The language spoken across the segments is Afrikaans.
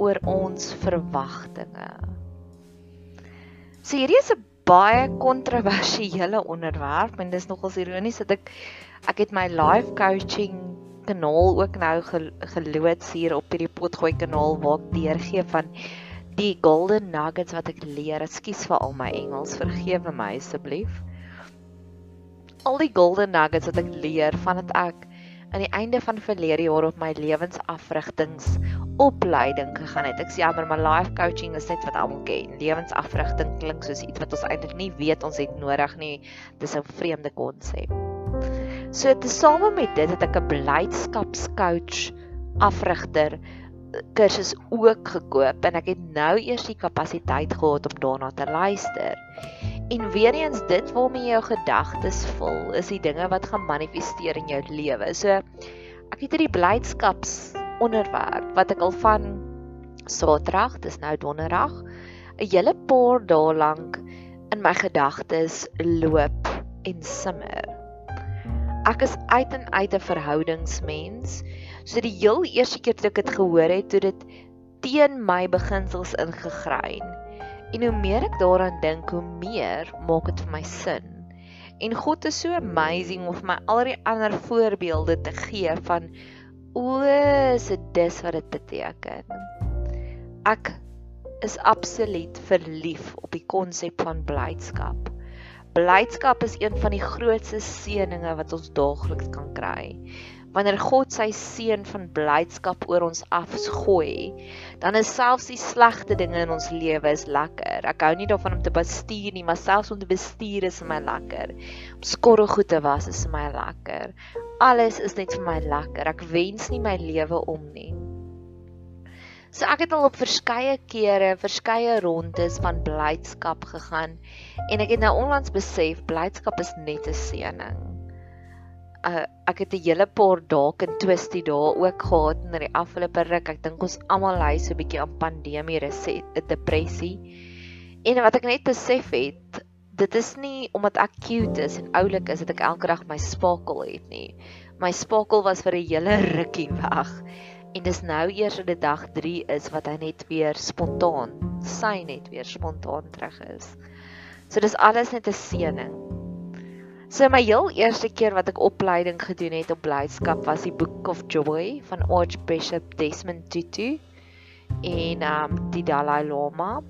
oor ons verwagtinge. So hierdie is 'n baie kontroversiële onderwerp en dis nogals ironies dat ek ek het my life coaching kanaal ook nou geloods hier op hierdie potgooi kanaal waar ek deurgee van die golden nuggets wat ek leer. Ekskuus vir al my Engels, vergewe my asseblief. Al die golden nuggets wat ek leer vandat ek aan die einde van verlede jaar op my lewensafrigtings opleiding gegaan het. Ek sê jammer, maar life coaching is net wat almal ken. Lewensafrigting klink soos iets wat ons eintlik nie weet ons het nodig nie. Dis 'n vreemde konsep. So tesame met dit het ek 'n blydskapscoach afrigter kursus ook gekoop en ek het nou eers die kapasiteit gehad om daarna te luister. En weer eens dit waarmee jou gedagtes vul, is die dinge wat gaan manifesteer in jou lewe. So ek het hierdie blydskaps onderwerp wat ek al van Saterdag, dis nou Donderdag, 'n hele paar dae lank in my gedagtes loop en simmer. Ek is uit en uit 'n verhoudingsmens. So die heel eerste keer toe ek dit gehoor het, toe dit teen my beginsels ingegrein. En hoe meer ek daaraan dink, hoe meer maak dit vir my sin. En God is so amazing om vir my al die ander voorbeelde te gee van o, dit dis wat dit beteken. Ek is absoluut verlief op die konsep van blydskap. Blydskap is een van die grootste seënings wat ons daagliks kan kry wanneer God sy seën van blydskap oor ons afgooi, dan is selfs die slegte dinge in ons lewe is lekker. Ek hou nie daarvan om te bestuur nie, maar selfs om te bestuur is vir my lekker. Om skorrelgoed te was is vir my lekker. Alles is net vir my lekker. Ek wens nie my lewe om nie. So ek het al op verskeie kere, verskeie rondes van blydskap gegaan en ek het nou onlangs besef blydskap is net 'n seëning uh, ek het 'n hele paar dalk en twisty dae ook gehad in die afgelope ruk. Ek dink ons almal ly so 'n bietjie aan pandemie 'n depressie. En wat ek net besef het, dit is nie omdat ek cute is en oulik is dat ek elke dag my spakel het nie. My spakel was vir 'n hele rukkie weg. En dis nou eers op die dag 3 is wat hy net weer spontaan, sy net weer spontaan terug is. So dis alles net 'n seëning. So my heel eerste keer wat ek opleiding gedoen het op blydskap was die Book of Joy van Archbishop Desmond Tutu en um die Dalai Lama.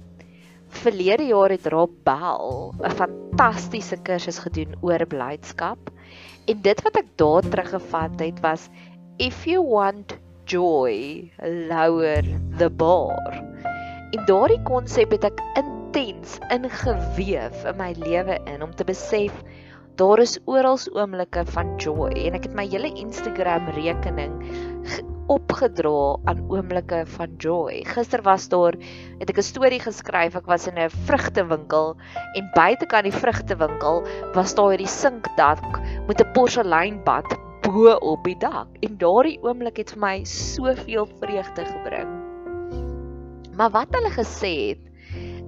Verlede jaar het Rob Bell 'n fantastiese kursus gedoen oor blydskap. En dit wat ek daar teruggevat het was if you want joy, lower the bar. En daardie konsep het ek intens ingeweef in my lewe in om te besef Daar is oral oomblikke van joy en ek het my hele Instagram rekening opgedra aan oomblikke van joy. Gister was daar het ek 'n storie geskryf. Ek was in 'n vrugtewinkel en buitekant die vrugtewinkel was daar hierdie sinkdak met 'n porseleinbad bo op die dak. En daardie oomblik het vir my soveel vreugde gebring. Maar wat hulle gesê het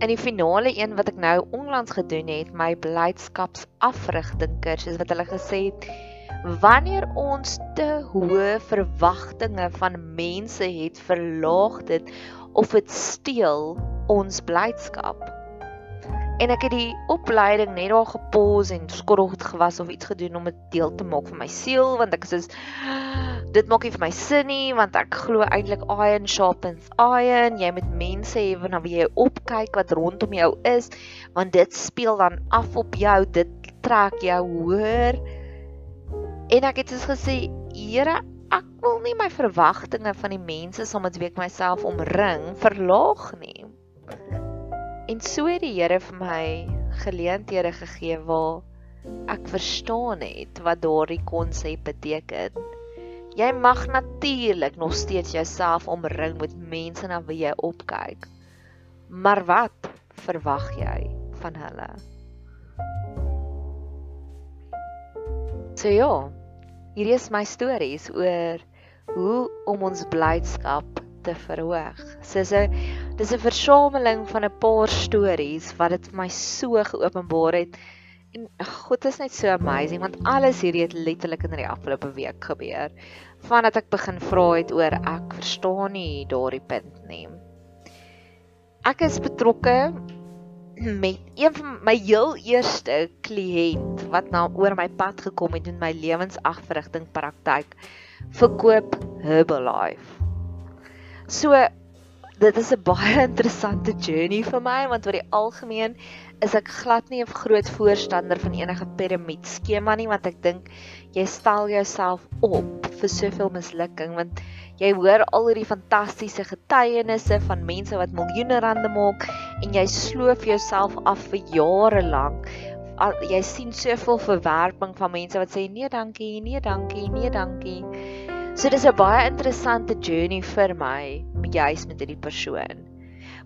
in die finale een wat ek nou onlangs gedoen het, my blydskapsafrigting kursus wat hulle gesê het wanneer ons te hoë verwagtinge van mense het, verlaag dit of dit steel ons blydskap. En ek het die opleiding net daar gepos en skorreld gewas of iets gedoen om dit deel te maak van my siel want ek sê dit maak nie vir my sin nie want ek glo eintlik iron sharpens iron jy moet mense hê na wie jy opkyk wat rondom jou is want dit speel dan af op jou dit trek jou hoër en ek het dus gesê Here ek wil nie my verwagtinge van die mense saam met wie ek myself omring verlaag nie en so het die Here vir my geleenthede gegee waar ek verstaan het wat daardie konsep beteken Jy mag natuurlik nog steeds jouself omring met mense na wie jy opkyk. Maar wat verwag jy van hulle? So ja, hier is my stories oor hoe om ons blydskap te verhoog. Dis 'n dis 'n versameling van 'n paar stories wat dit vir my so geopenbaar het En God is net so amazing want alles hierdie het letterlik in die afgelope week gebeur. Vandat ek begin vra het oor ek verstaan nie daardie punt nie. Ek is betrokke met een van my heel eerste kliënt wat nou oor my pad gekom het in my lewensagverrigting praktyk verkoop Herbalife. So dit is 'n baie interessante journey vir my want oor die algemeen is ek glad nie 'n groot voorstander van enige piramide skema nie want ek dink jy stel jouself op vir soveel mislukking want jy hoor al hierdie fantastiese getuienisse van mense wat miljoene rande maak en jy sloof jouself af vir jare lank jy sien soveel verwerping van mense wat sê nee dankie nee dankie nee dankie so dis 'n baie interessante journey vir my juis met hierdie persoon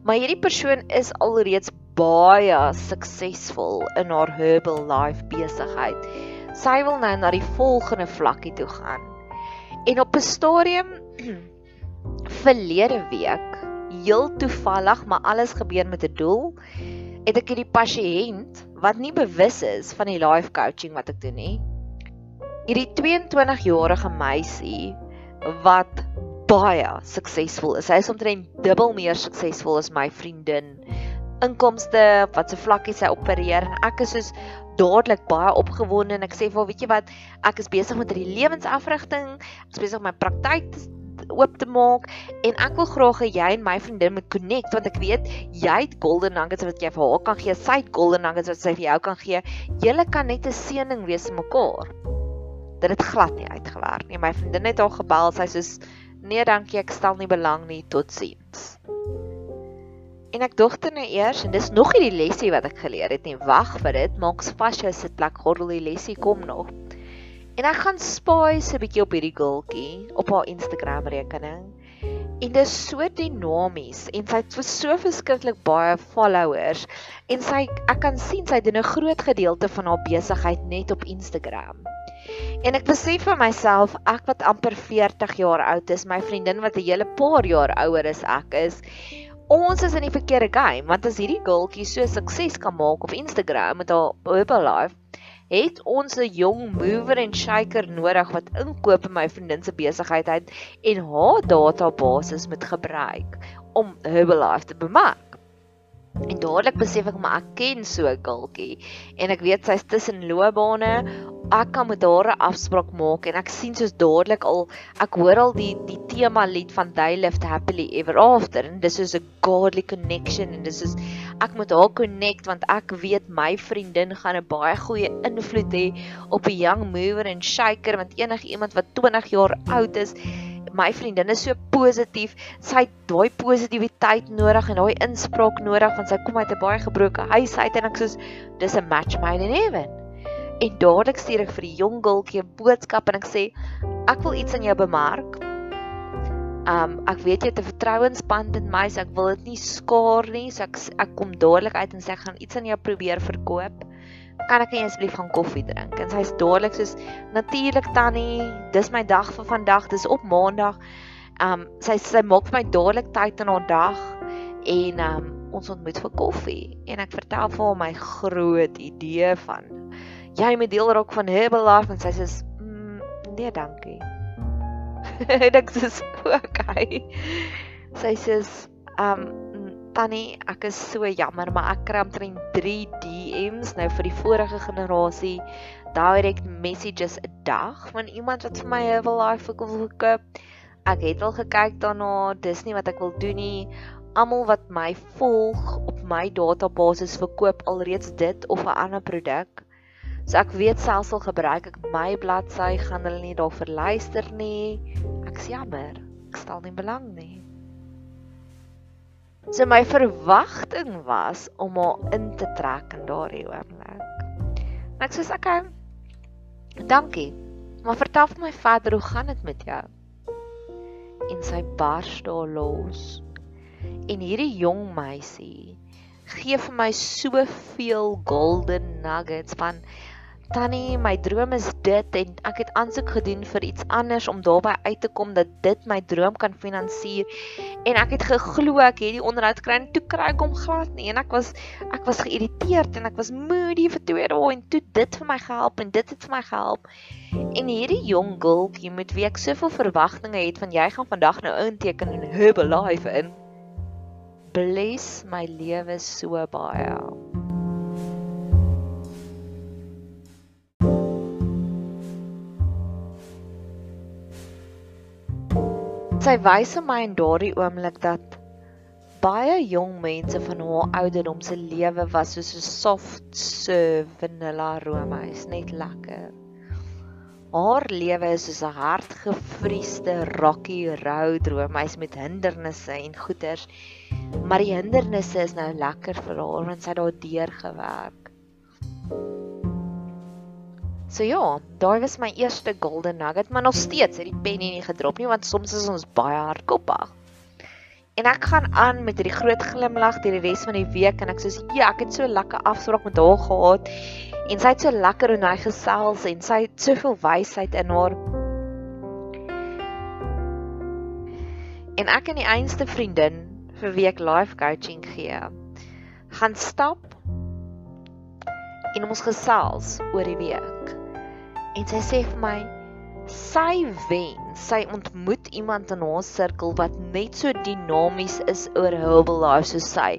maar hierdie persoon is alreeds baie suksesvol in haar herbal life besigheid. Sy wil nou na die volgende vlakkie toe gaan. En op 'n stadium verlede week, heel toevallig, maar alles gebeur met 'n doel, het ek hierdie pasiënt wat nie bewus is van die life coaching wat ek doen nie. Hierdie 22-jarige meisie wat baie suksesvol is. Sy is omtrent dubbel meer suksesvol as my vriendin inkomste, wat se vlakkie sy opereer en ek is soos dadelik baie opgewonde en ek sê vir weet jy wat, ek is besig met hierdie lewensafrigting, ek is besig om my praktyk oop te maak en ek wil graag hê jy en my vriendin moet connect want ek weet jy het golden nuggets wat jy vir haar kan gee, sy het golden nuggets wat sy vir jou kan gee. Julle kan net 'n seëning wees vir mekaar. Dit het glad nie uitgewerk nie. My vriendin het haar gebel, sy sê soos nee, dankie, ek stel nie belang nie. Totsiens. En ek dogter nou eers en dis nog hierdie lesie wat ek geleer het nie. Wag vir dit, maak vas jou sitplek, gordel die lesie kom nog. En ek gaan spaai 'n bietjie op hierdie girltjie op haar Instagram rekening. En dit is so dinamies en sy het so verskriklik baie followers en sy ek kan sien sy doen 'n groot gedeelte van haar besigheid net op Instagram. En ek besef vir myself, ek wat amper 40 jaar oud is, my vriendin wat 'n hele paar jaar ouer is ek is, ons is in die verkeerde game want as hierdie girltjie so sukses kan maak op Instagram met haar Herbalife het ons 'n jong mover en shaker nodig wat inkoop in my vriendin se besigheid het en haar database moet gebruik om Herbalife te bemark. En dadelik besef ek maar ek ken so 'n girltjie en ek weet sy's tussen loopbane ek kan met haar 'n afspraak maak en ek sien soos dadelik al ek hoor al die die tema lied van They Lived Happily Ever After en dis is 'n godly connection en dis is ek moet haar connect want ek weet my vriendin gaan 'n baie goeie invloed hê op 'n young mover en shaker want enige iemand wat 20 jaar oud is my vriendin is so positief sy het daai positiwiteit nodig en daai inspraak nodig want sy kom uit 'n baie gebroke huis uit en ek sê dis 'n match made in heaven En dadelik stuur ek vir die jong gultjie 'n boodskap en ek sê ek wil iets aan jou bemark. Um ek weet jy het 'n vertrouensband in my, so ek wil dit nie skaar nie. So ek ek kom dadelik uit en sê ek gaan iets aan jou probeer verkoop. Kan ek asseblief gaan koffie drink? En sy's dadelik soos natuurlik tannie, dis my dag vir vandag, dis op maandag. Um sy sy maak vir my dadelik tyd in haar dag en um ons ontmoet vir koffie en ek vertel vir haar my groot idee van jy moet deel raak van Herbalife en sy sê mm, nee dankie. ek sê okay. Sy sê um tannie ek is so jammer maar ek kry omtrent 3 DM's nou vir die vorige generasie direct messages 'n dag van iemand wat vir my Herbalife wil koop. Ek het al gekyk daarna, dis nie wat ek wil doen nie almal wat my volg op my database verkoop alreeds dit of 'n ander produk. So ek weet selfs al gebruik ek my bladsy gaan hulle nie daarvoor luister nie. Ek sê jammer, ek stel nie belang nie. So my verwagting was om haar in te trek in daardie oomblik. Ek sê ek okay. Dankie. Maar vertel vir my verder, hoe gaan dit met jou? En sy bars daar los. En hierdie jong meisie gee vir my soveel golden nuggets van tannie, my droom is dit en ek het aansoek gedoen vir iets anders om daarby uit te kom dat dit my droom kan finansier. En ek het geglo ek het die onderhoud kry en toe kry ek hom glad nie en ek was ek was geïrriteerd en ek was moody vir twee dae en toe dit vir my gehelp en dit het vir my gehelp. En hierdie jong girltjie met wie ek soveel verwagtinge het van jy gaan vandag nou inteken in Herbalife in bless my lewe so baie. Sy wys aan my in daardie oomblik dat baie jong mense van haar ouderdom se lewe was soos 'n soft serve vanilla roomys, net lekker. Haar lewe is soos 'n hartgevriesde rocky road roomys met hindernisse en goeters. Maar die hindernisse is nou lekker vir haar want sy het daar deur gewerk. So ja, daai was my eerste golden nugget, maar nog steeds het die pen nie gedrop nie want soms is ons baie hardkoppig. En ek gaan aan met hierdie groot glimlag deur die res van die week en ek sê ja, ek het so lekker afspraak met haar gehad en sy het so lekker en hy gesels en sy het soveel wysheid in haar. En ek en die einste vriendin vir week life coaching gee. Gaan stap en ons gesels oor die week. En sy sê vir my sy wen, sy ontmoet iemand in haar sirkel wat net so dinamies is oor Herbalife soos sy,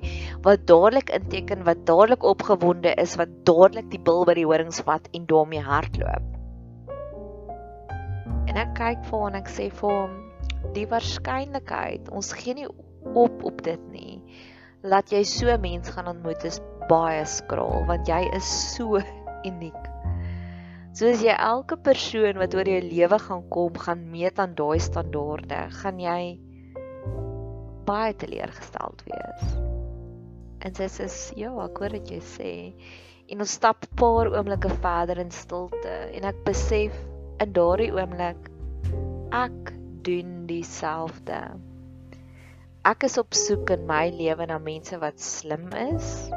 wat dadelik inteken, wat dadelik opgewonde is, wat dadelik die bil by die horings vat en daarmee hardloop. En ek kyk vir hom en ek sê vir hom die waarskynlikheid, ons gee nie op op dit nie. Laat jy so 'n mens gaan ontmoet is baie skraal want jy is so uniek. Soos jy elke persoon wat oor jou lewe gaan kom, gaan meet aan daai standaarde, gaan jy baie teleurgesteld wees. En sy sê, "Ja, ek hoor wat jy sê." En ons stap 'n paar oomblikke verder in stilte en ek besef in daardie oomblik ek doen dieselfde. Ek is op soek in my lewe na mense wat slim is.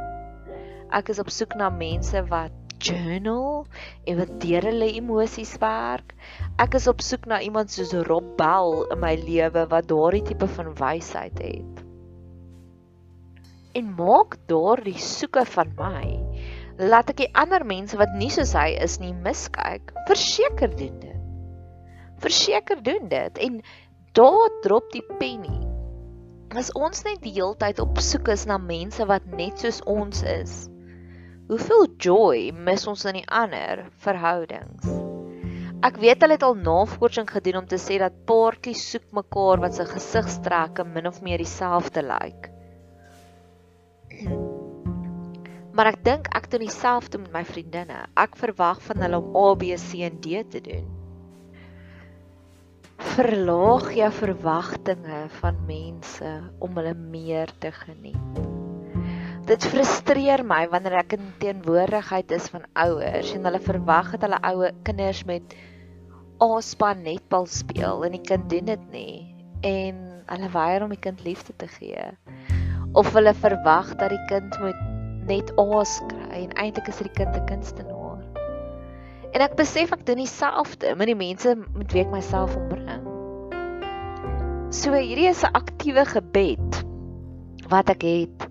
Ek is op soek na mense wat journal en wat deur hulle emosies werk. Ek is op soek na iemand soos Rob Bell in my lewe wat daardie tipe van wysheid het. En maak daardie soeke van my laat ek die ander mense wat nie soos hy is nie miskyk. Verseker doen dit. Verseker doen dit en daar drop die penny. As ons net die hele tyd op soek is na mense wat net soos ons is, Hoeveel joy mis ons in die ander verhoudings? Ek weet hulle het al navorsing gedoen om te sê dat paartjies soek mekaar wat se gesigstrekke min of meer dieselfde lyk. Maar ek dink ek doen dieselfde met my vriendinne. Ek verwag van hulle om A, B, C en D te doen. Verlaag jou verwagtinge van mense om hulle meer te geniet dit frustreer my wanneer ek in teenwoordigheid is van ouers en hulle verwag dat hulle oue kinders met A-span netbal speel en die kind doen dit nie en hulle weier om die kind liefde te gee. Of hulle verwag dat die kind moet net aas kry en eintlik is die kind 'n kunstenaar. En ek besef ek doen dieselfde met die mense met wie ek myself omring. So hierdie is 'n aktiewe gebed wat ek het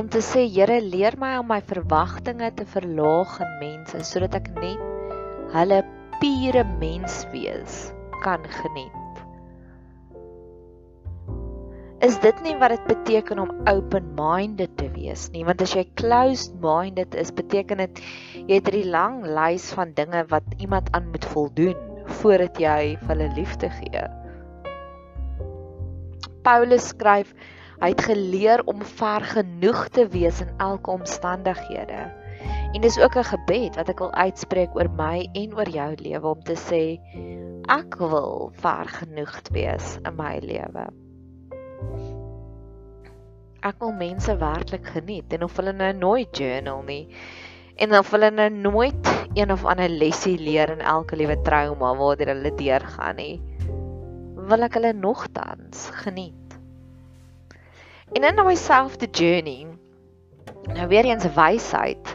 om te sê Here leer my om my verwagtinge te verlaag in mense sodat ek net hulle pure mens wees kan geniet is dit nie wat dit beteken om open-minded te wees nie, want as jy closed-minded is, beteken dit jy het 'n lang lys van dinge wat iemand aan moet voldoen voordat jy hulle liefde gee. Paulus skryf hy het geleer om ver genoeg te wees in elke omstandighede. En dis ook 'n gebed wat ek wil uitspreek oor my en oor jou lewe om te sê ek wil ver genoeg wees in my lewe ek wil mense werklik geniet en of hulle nou nooit journal nie en of hulle nou nooit een of ander lesie leer in elke liewe trauma waardeur hulle deurgaan nie wil ek hulle nogtans geniet en in my self the journey nou weer eens wysheid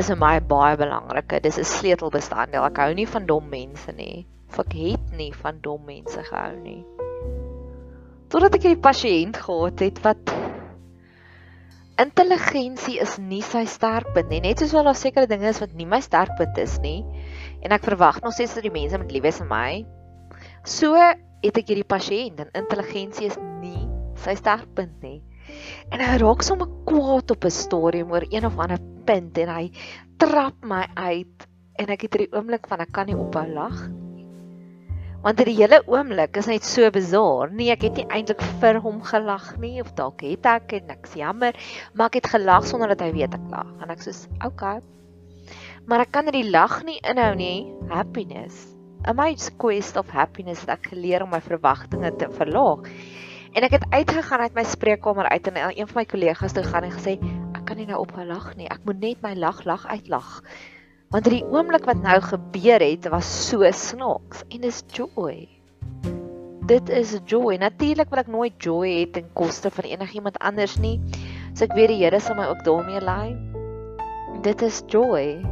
is vir my baie belangrike dis 'n sleutelbestanddeel ek hou nie van dom mense nie of ek het nie van dom mense gehou nie totdat ek hierdie pasiënt gehad het wat intelligensie is nie sy sterkpunt nie. Net soos wat daar sekere dinge is wat nie my sterkpunt is nie. En ek verwag nog steeds dat die mense moet lief wees vir my. So het ek hierdie pasiënt en intelligensie is nie sy sterkpunt nie. En hy raak sommer kwaad op 'n stadium oor een of ander punt en hy trap my uit en ek het hierdie oomblik van ek kan nie ophou lag want die hele oomblik is net so bizar. Nee, ek het nie eintlik vir hom gelag nie of dalk het ek en ek's jammer, maar ek het gelag sonder dat hy weet ek lag. En ek "Oké." Okay. Maar ek kan nie die lag nie inhou nie. Happiness. A my quest of happiness het ek geleer om my verwagtinge te verlaag. En ek het uitgegaan uit my spreekkamer uit en een van my kollegas toe gaan en gesê, "Ek kan nie nou ophou lag nie. Ek moet net my lag lag uitlag." Want die oomblik wat nou gebeur het, was so snaaks en dis joy. Dit is joy. Natuurlik wil ek nooit joy hê ten koste van enigiemand anders nie. So ek weet die Here sal my ook daarmee lei. Dit is joy.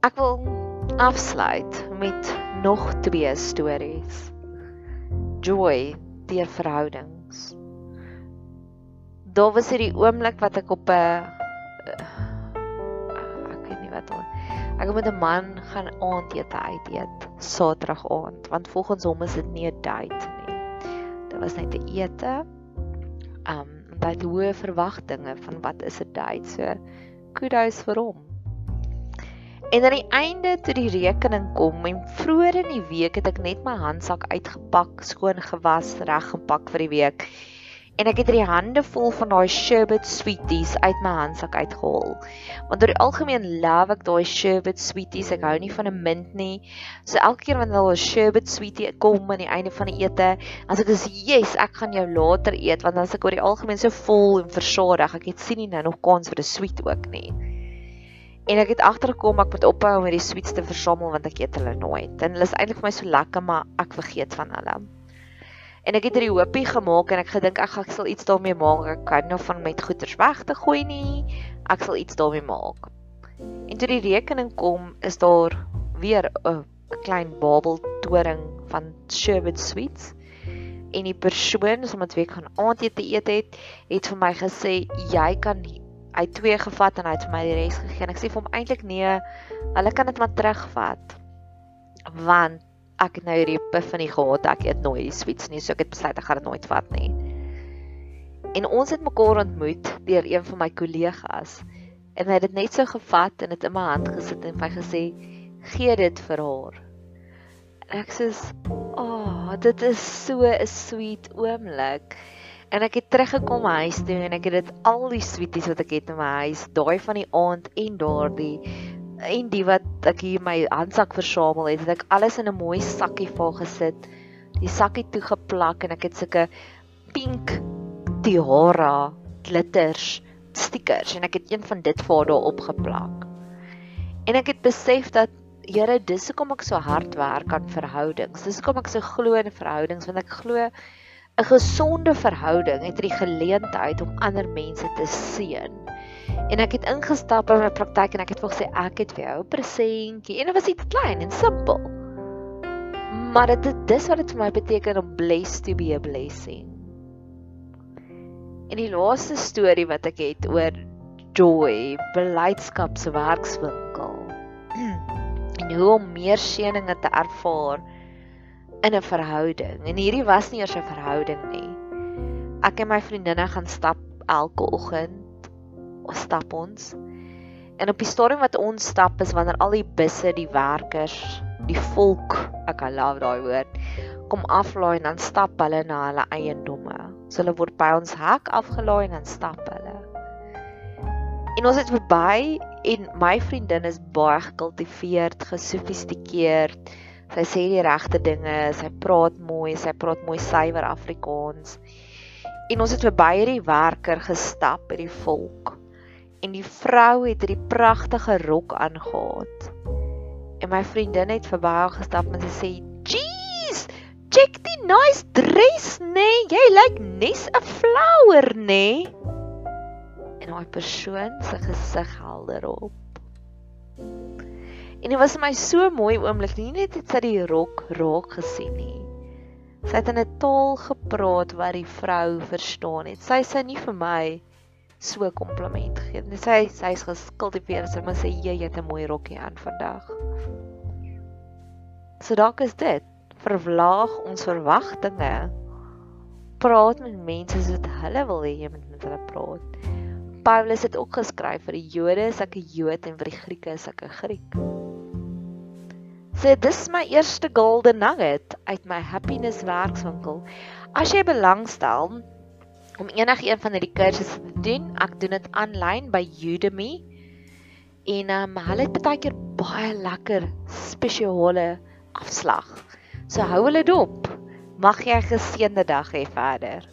Ek wil afsluit met nog twee stories. Joy deur verhoudings daar was hierdie oomblik wat ek op 'n uh, ek weet nie wat hom ek het met 'n man gaan aandete uit eet Saterdag aand want volgens hom is dit nie 'n date nie. Dit was net 'n ete. Um baie hoë verwagtinge van wat is 'n date. So kudos vir hom. En aan die einde toe die rekening kom en vroeër in die week het ek net my handsak uitgepak, skoon gewas, reg gepak vir die week en ek het drie hande vol van daai sherbet sweeties uit my handsak uitgehaal. Want oor die algemeen love ek daai sherbet sweeties. Ek hou nie van 'n mint nie. So elke keer wanneer daar 'n sherbet sweetie kom aan die einde van die ete, as ek sê, "Yes, ek gaan jou later eet," want dan as ek oor die algemeen so vol en versadig, ek het sien nie nou nog kans vir 'n sweet ook nie. En ek het agtergekom ek moet ophou om hierdie sweets te versamel want ek eet hulle nooit. En hulle is eintlik vir my so lekker, maar ek vergeet van hulle. En ek het hierdie hoopie gemaak en ek gedink ek gaan ek sal iets daarmee maak. Ek kan nou van met goeders weg te gooi nie. Ek sal iets daarmee maak. En toe die rekening kom, is daar weer 'n klein babel toring van sherbet sweets. En die persoon wat met wie ek gaan aandete eet het, het vir my gesê jy kan hy twee gevat en hy het vir my die res gegee. Ek sê vir hom eintlik nee, hulle kan dit maar terugvat. Want ek het nou hierdie epiphany gehad ek eet nooit die sweets nie so ek het besluit ek gaan dit nooit vat nie en ons het mekaar ontmoet deur een van my kollegas en hy het dit net so gevat en dit in my hand gesit en hy gesê gee dit vir haar en ek sê ag oh, dit is so 'n sweet oomblik en ek het teruggekom huis toe en ek het dit al die sweeties wat ek het in my huis daai van die aand en daardie en die wat ek hier my handsak versamel het, het ek alles in 'n mooi sakkie vol gesit. Die sakkie toegeplak en ek het sulke pink tiara glitters stickers en ek het een van dit vir daar opgeplak. En ek het besef dat Here, dis hoekom ek so hard werk aan verhoudings. Dis hoekom ek so glo in verhoudings want ek glo 'n gesonde verhouding het die geleentheid om ander mense te seën. En ek het ingestap in my praktyk en ek het vir gesê ek het vir jou 'n presentjie en dit was iets klein en simpel. Maar dit dis wat dit vir my beteken om blessed to be a blessing. En die laaste storie wat ek het oor joy, blydskap se werkswinkel. en hoe om meer seëninge te ervaar in 'n verhouding. En hierdie was nie eers 'n verhouding nie. Ek en my vriendinne gaan stap elke oggend. Ons stap ons. En op die stadium wat ons stap is wanneer al die busse, die werkers, die volk, ek I love daai woord, kom aflaai en dan stap hulle na hulle eiendomme. So hulle word by ons hek afgelaai en dan stap hulle. En ons het verby en my vriendin is baie gekultiveerd, gesofistikeerd. Sy sê die regte dinge, sy praat mooi, sy praat mooi suiwer Afrikaans. En ons het verby hierdie werker gestap by die volk. En die vrou het hierdie pragtige rok aangetree. En my vriendin het verby haar gestap en sy sê: "Jeez, check die nice dress, nee, jy lyk nes 'n flower, nee." En daai persoon se gesig helder op. En dit was vir my so mooi oomblik. Nie net het sy die rok raak gesien nie. Sy het in 'n taal gepraat wat die vrou verstaan het. Sy sê nie vir my so kompliment gegee nie. Sy sy's geskultiveer. Sy moet sê jy het 'n mooi rokkie aan vandag. So dalk is dit verlaag ons verwagtinge. Praat met mense soos hulle wil hê jy moet met hulle praat. Paulus het ook geskryf vir die Jode is ek 'n Jood en vir die Grieke is ek 'n Griek sê dis my eerste golden nugget uit my happiness werkswinkel. As jy belangstel om enigiets van hierdie kursusse te doen, ek doen dit aanlyn by Udemy. En um, hulle het baie keer baie lekker spesiale afslag. So hou hulle dop. Mag jy 'n geseënde dag hê verder.